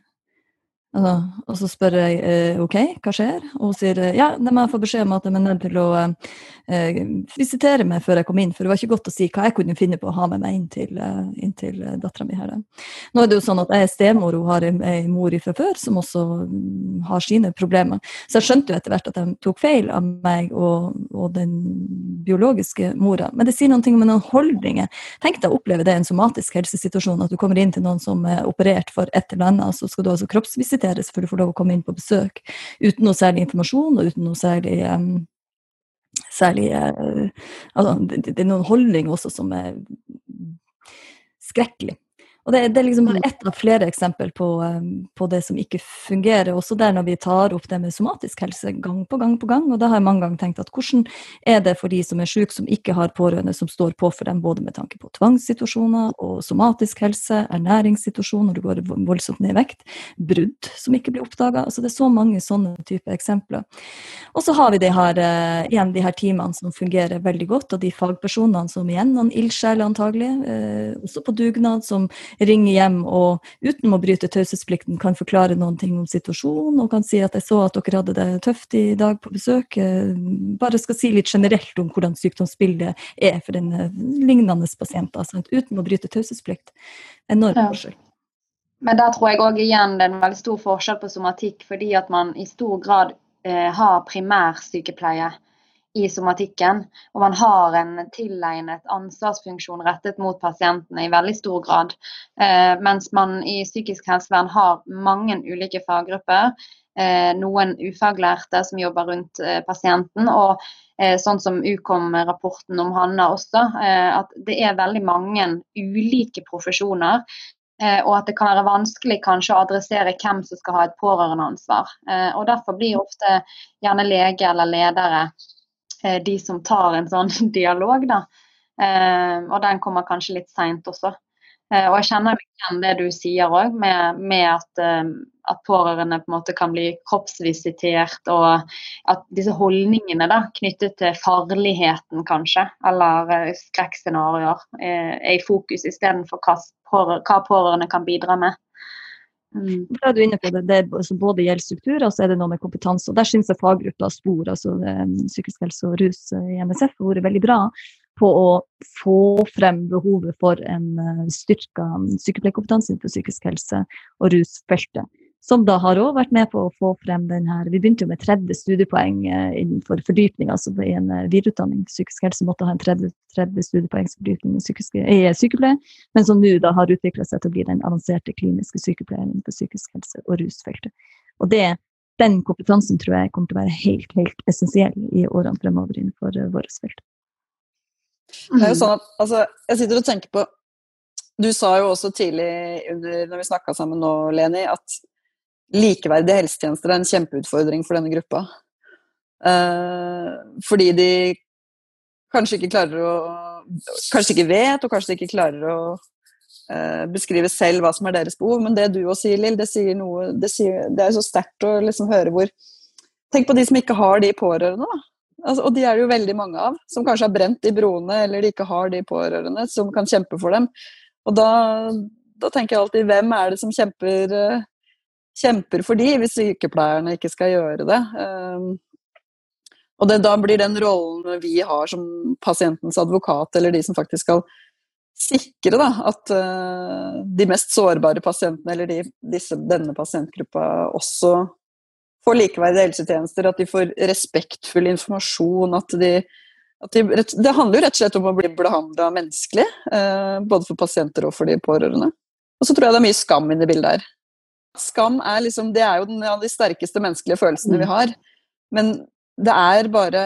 Altså, og så spør jeg eh, OK, hva skjer? Og hun sier ja, de må få beskjed om at de er nødt til å eh, visitere meg før jeg kom inn. For det var ikke godt å si hva jeg kunne finne på å ha med meg inn til, inn til dattera mi her. Nå er det jo sånn at jeg er stemor, hun har ei mor fra før som også um, har sine problemer. Så jeg skjønte jo etter hvert at de tok feil av meg og, og den biologiske mora. Men det sier noen ting om noen holdninger. Tenk deg å oppleve det i en somatisk helsesituasjon, at du kommer inn til noen som er operert for et eller annet, så skal du altså kroppsvisitere inviteres før du får lov å komme inn på besøk uten noe særlig informasjon og uten noe særlig um, særlig uh, altså, det, det, er noen holdninger også som er skrekkelig. Og det, det, er liksom bare ett av flere eksempel på, um, på, det som ikke fungerer. Også der når vi tar opp det med somatisk helse gang på gang på gang. Og da har jeg mange ganger tenkt at hvordan er det for de som er syke, som ikke har pårørende som står på for dem, både med tanke på tvangssituasjoner og somatisk helse, ernæringssituasjon når du går voldsomt ned i vekt, brudd som ikke blir oppdaga. Altså det er så mange sånne typer eksempler. Og så har vi de her, uh, igjen de her teamene som fungerer veldig godt, og de fagpersonene som igjen, noen ildsjeler antagelig, uh, også på dugnad, som ringer hjem og uten å bryte taushetsplikten kan forklare noen ting om situasjonen og kan si at jeg så at dere hadde det tøft i dag på besøk. Eh, bare skal si litt generelt om hvordan sykdomsbildet er for den eh, lignende pasienten, sant? uten å bryte taushetsplikt. Enorm ja. forskjell. Men der tror jeg òg igjen det er en veldig stor forskjell på somatikk, fordi at man i stor grad eh, har primærsykepleie i somatikken. Og man har en tilegnet ansvarsfunksjon rettet mot pasientene i veldig stor grad. Eh, mens man i psykisk helsevern har mange ulike faggrupper. Eh, noen ufaglærte som jobber rundt eh, pasienten. og eh, sånn som Ukom-rapporten om Hanna også, eh, at det er veldig mange ulike profesjoner eh, og at det kan være vanskelig kanskje å adressere hvem som skal ha et pårørendeansvar. og Derfor blir ofte gjerne lege eller ledere de som tar en sånn *laughs* dialog, da. Eh, og den kommer kanskje litt seint også. Eh, og jeg kjenner igjen det du sier òg, med, med, at, at pårørende på en måte kan bli kroppsvisitert, og at disse holdningene da, knyttet til farligheten, kanskje, eller skrekkscenarioer, er i fokus istedenfor hva, hva pårørende kan bidra med. Mm. Da er du inne på det, det altså både gjelder struktur og så er det noe med kompetanse. og Der syns jeg faggruppa SPOR, altså um, psykisk helse og rus eh, i NSF, har vært veldig bra på å få frem behovet for en eh, styrka sykepleierkompetanse innenfor psykisk helse og rusfeltet som da har òg vært med på å få frem den her Vi begynte jo med 30 studiepoeng eh, innenfor fordypning, altså i en eh, videreutdanning. Psykisk helse måtte ha en 30, 30 studiepoengs fordypning i, i sykepleie, men som nå da har utvikla seg til å bli den avanserte kliniske sykepleieren på psykisk helse og rusfeltet. Og det, den kompetansen tror jeg kommer til å være helt, helt essensiell i årene fremover innenfor vårt felt. Det er jo sånn at, altså, jeg sitter og tenker på Du sa jo også tidlig under, når vi snakka sammen nå, Leni, at likeverdige helsetjenester er en kjempeutfordring for denne gruppa. Uh, fordi de kanskje ikke klarer å Kanskje ikke vet, og kanskje ikke klarer å uh, beskrive selv hva som er deres behov. Men det du òg sier, Lill, det sier noe Det, sier, det er så sterkt å liksom høre hvor Tenk på de som ikke har de pårørende, da. Altså, og de er det jo veldig mange av, som kanskje har brent de broene, eller de ikke har de pårørende som kan kjempe for dem. Og da, da tenker jeg alltid, hvem er det som kjemper uh, kjemper for de, hvis sykepleierne ikke skal gjøre det. Ehm, og det, da blir den rollen vi har som pasientens advokat, eller de som faktisk skal sikre da, at uh, de mest sårbare pasientene, eller de, disse, denne pasientgruppa, også får likeverdige helsetjenester, at de får respektfull informasjon, at de, at de Det handler jo rett og slett om å bli behandla menneskelig, uh, både for pasienter og for de pårørende. Og så tror jeg det er mye skam inne i bildet her. Skam er liksom Det er jo den av de sterkeste menneskelige følelsene vi mm. har. Men det er bare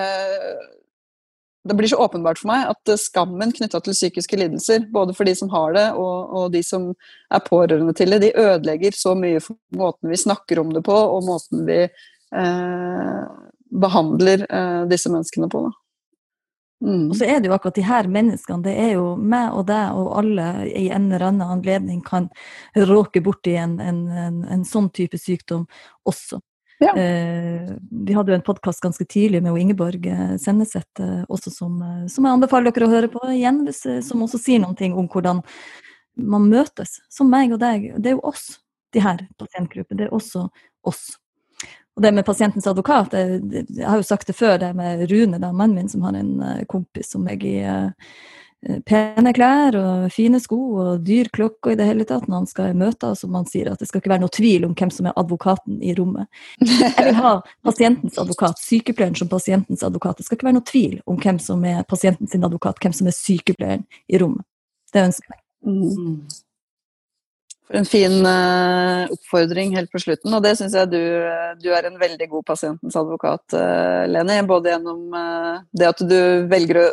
Det blir så åpenbart for meg at skammen knytta til psykiske lidelser, både for de som har det og, og, de som er pårørende til det, de ødelegger så mye for måten vi snakker om det på, og måten vi eh, behandler eh, disse menneskene på. Da. Mm. Og så er det jo akkurat de her menneskene, det er jo meg og deg og alle i en eller annen anledning kan råke borti en, en, en, en sånn type sykdom også. Ja. Eh, vi hadde jo en podkast ganske tidlig med Ingeborg eh, Senneset eh, også som, eh, som, jeg anbefaler dere å høre på igjen, hvis, eh, som også sier noen ting om hvordan man møtes, som meg og deg. Det er jo oss, de her pasientgruppene. Det er også oss. Og det med pasientens advokat, jeg, jeg, har jo sagt det før, det med Rune, da, mannen min, som har en uh, kompis som jeg i uh, pene klær og fine sko og dyr klokke i det hele tatt når han skal i møter, som han sier at det skal ikke være noe tvil om hvem som er advokaten i rommet. Jeg vil ha pasientens advokat, sykepleieren som pasientens advokat. Det skal ikke være noe tvil om hvem som er pasientens advokat, hvem som er sykepleieren i rommet. Det ønsker jeg. Mm. For en fin uh, oppfordring helt på slutten, og det syns jeg du, du, er en veldig god pasientens advokat, uh, Leni. Både gjennom uh, det at du velger å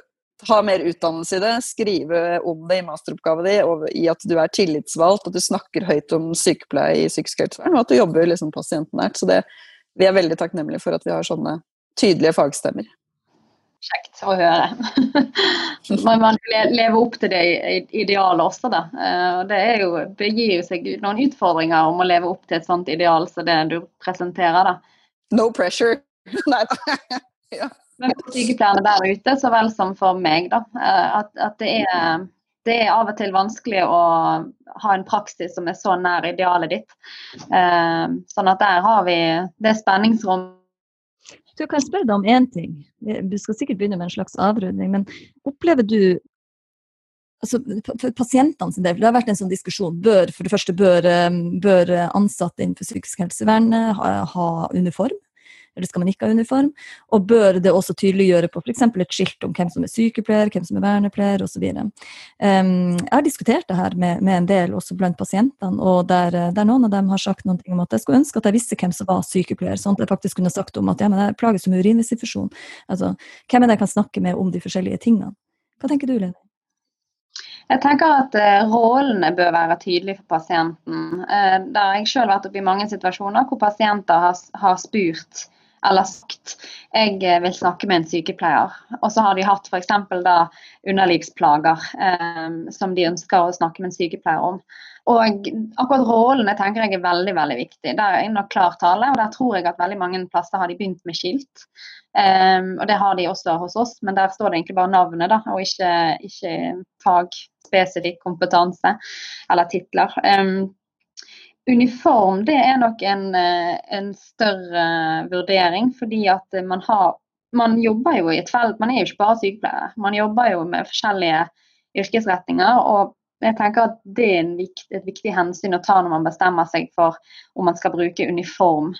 ha mer utdannelse i det, skrive om det i masteroppgaven din, og i at du er tillitsvalgt, at du snakker høyt om sykepleie i psykisk helsevern, og at du jobber liksom pasientnært. Så det, vi er veldig takknemlige for at vi har sånne tydelige fagstemmer kjekt å høre. *laughs* Man må leve opp til det idealet også, da. Eh, det, jo, det gir jo seg noen utfordringer om å leve opp til et sånt ideal som det du presenterer, da. No pressure. *laughs* Nei *laughs* ja. Men for sykepleierne der ute, så vel som for meg, da. Eh, at, at det er det er av og til vanskelig å ha en praksis som er så nær idealet ditt. Eh, sånn at der har vi det spenningsrom. Du kan spørre deg om én ting. Du skal sikkert begynne med en slags avrunding. Men opplever du altså, for pasientene sin del, det har vært en sånn diskusjon. Bør, for det første bør, eh, bør ansatte innenfor psykisk helsevern ha, ha uniform? Eller skal man ikke ha uniform? Og bør det også tydeliggjøre på f.eks. et skilt om hvem som er sykepleier, hvem som er vernepleier osv. Um, jeg har diskutert det her med, med, en del også blant pasientene, og der, der, noen av dem har sagt noe om at jeg skulle ønske at jeg visste hvem som var sykepleier, sånn at jeg faktisk kunne sagt om at ja, men jeg plages med urinveisinfeksjon. Altså, hvem er det jeg kan snakke med om de forskjellige tingene? Hva tenker du, Lene? Jeg tenker at uh, rollene bør være tydelige for pasienten. Uh, der jeg selv vært oppe i mange situasjoner hvor pasienter har, har spurt eller sagt jeg eh, vil snakke med en sykepleier. Og så har de hatt f.eks. da underlivsplager eh, som de ønsker å snakke med en sykepleier om. Og akkurat rollene tenker jeg er veldig veldig viktig. Der er nok klar tale, og der tror jeg at veldig mange plasser har de begynt med skilt. Um, og det har de også hos oss, men der står det egentlig bare navnet, da, og ikke, ikke fagspesifikk kompetanse eller titler. Um, uniform det er nok en, eh, en, større vurdering, fordi at man har Man jobber jo i et felt, man er jo ikke bare sykepleier. Man jobber jo med forskjellige yrkesretninger. og jeg tenker at Det er vikt, et viktig hensyn å ta når man bestemmer seg for om man skal bruke uniform.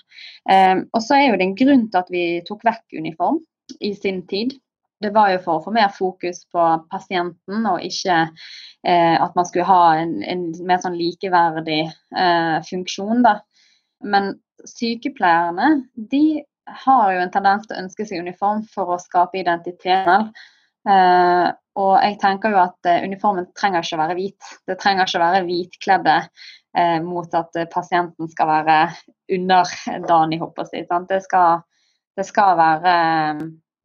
Eh, og så er jo det en grunn til at vi tok vekk uniform i sin tid det var jo for å få mer fokus på pasienten, og ikke eh, at man skulle ha en, en mer sånn likeverdig eh, funksjon. Da. Men sykepleierne de har jo en tendens til å ønske seg uniform for å skape identitet. Eh, og jeg tenker jo at eh, uniformen trenger ikke å være hvit. Det trenger ikke å være hvitkledde eh, mot at pasienten skal være underdanig, håper jeg. Det skal, det skal være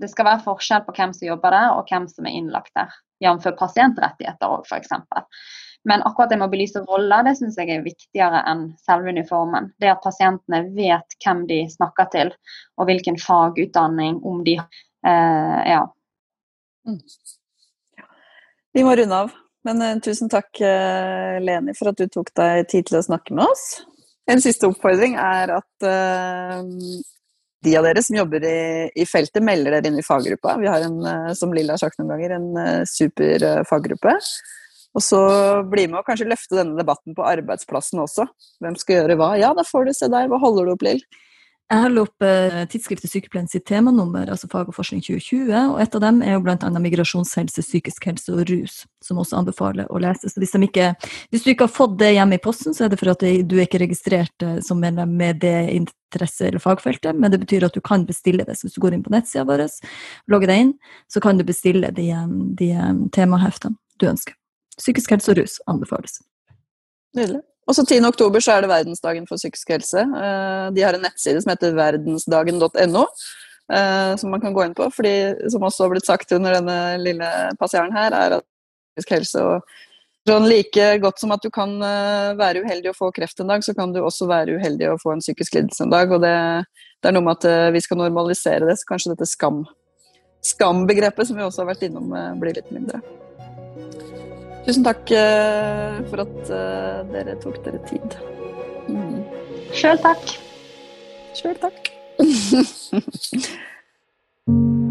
det skal være forskjell på hvem som jobber der, og hvem som er innlagt der. Jf. pasientrettigheter òg, f.eks. Men akkurat det med å belyse roller, det syns jeg er viktigere enn selve uniformen. Det at pasientene vet hvem de snakker til, og hvilken fagutdanning om de eh, Ja. Mm. Vi må runde av. Men uh, tusen takk, uh, Leni, for at du tok deg tid til å snakke med oss. En siste oppfordring er at uh, de av dere som jobber i, i, feltet, melder dere inn i faggruppa. Vi har en, eh, som Lilla har sagt noen ganger, en uh, super uh, faggruppe. Og så bli med og kanskje løfte denne debatten på arbeidsplassen også. Hvem skal gjøre hva? Ja, da får du se der. Hva holder du opp, Lill? Jeg holder opp eh, tidsskriftet Sykepleien sitt temanummer, altså Fag og forskning 2020, og et av dem er jo bl.a. migrasjonshelse, psykisk helse og rus, som også anbefaler å lese. Så hvis, ikke, hvis, du ikke har fått det hjemme i posten, så er det for at du er ikke registrert eh, som medlem med det interesse- eller fagfeltet, men det betyr at du kan bestille det. Så hvis du går inn på nettsida vår, logger deg inn, så kan du bestille de, eh, de temaheftene du ønsker. Psykisk helse og rus anbefales. Nydelig. Og så 10. oktober så er det verdensdagen for psykisk helse. Eh, de har en nettside som heter verdensdagen.no, eh, som man kan gå inn på. fordi som også har blitt sagt under denne lille passeren her, er at psykisk helse og sånn like godt som at du kan eh, være uheldig å få kreft en dag, så kan du også være uheldig å få en psykisk lidelse en dag. Og det, det er noe med at vi skal normalisere det, så kanskje dette skam skambegrepet som vi også har vært innom, blir litt mindre. Tusen takk uh, for at uh, dere tok dere tid. Mm. Sjøl takk. Sjøl takk. *laughs*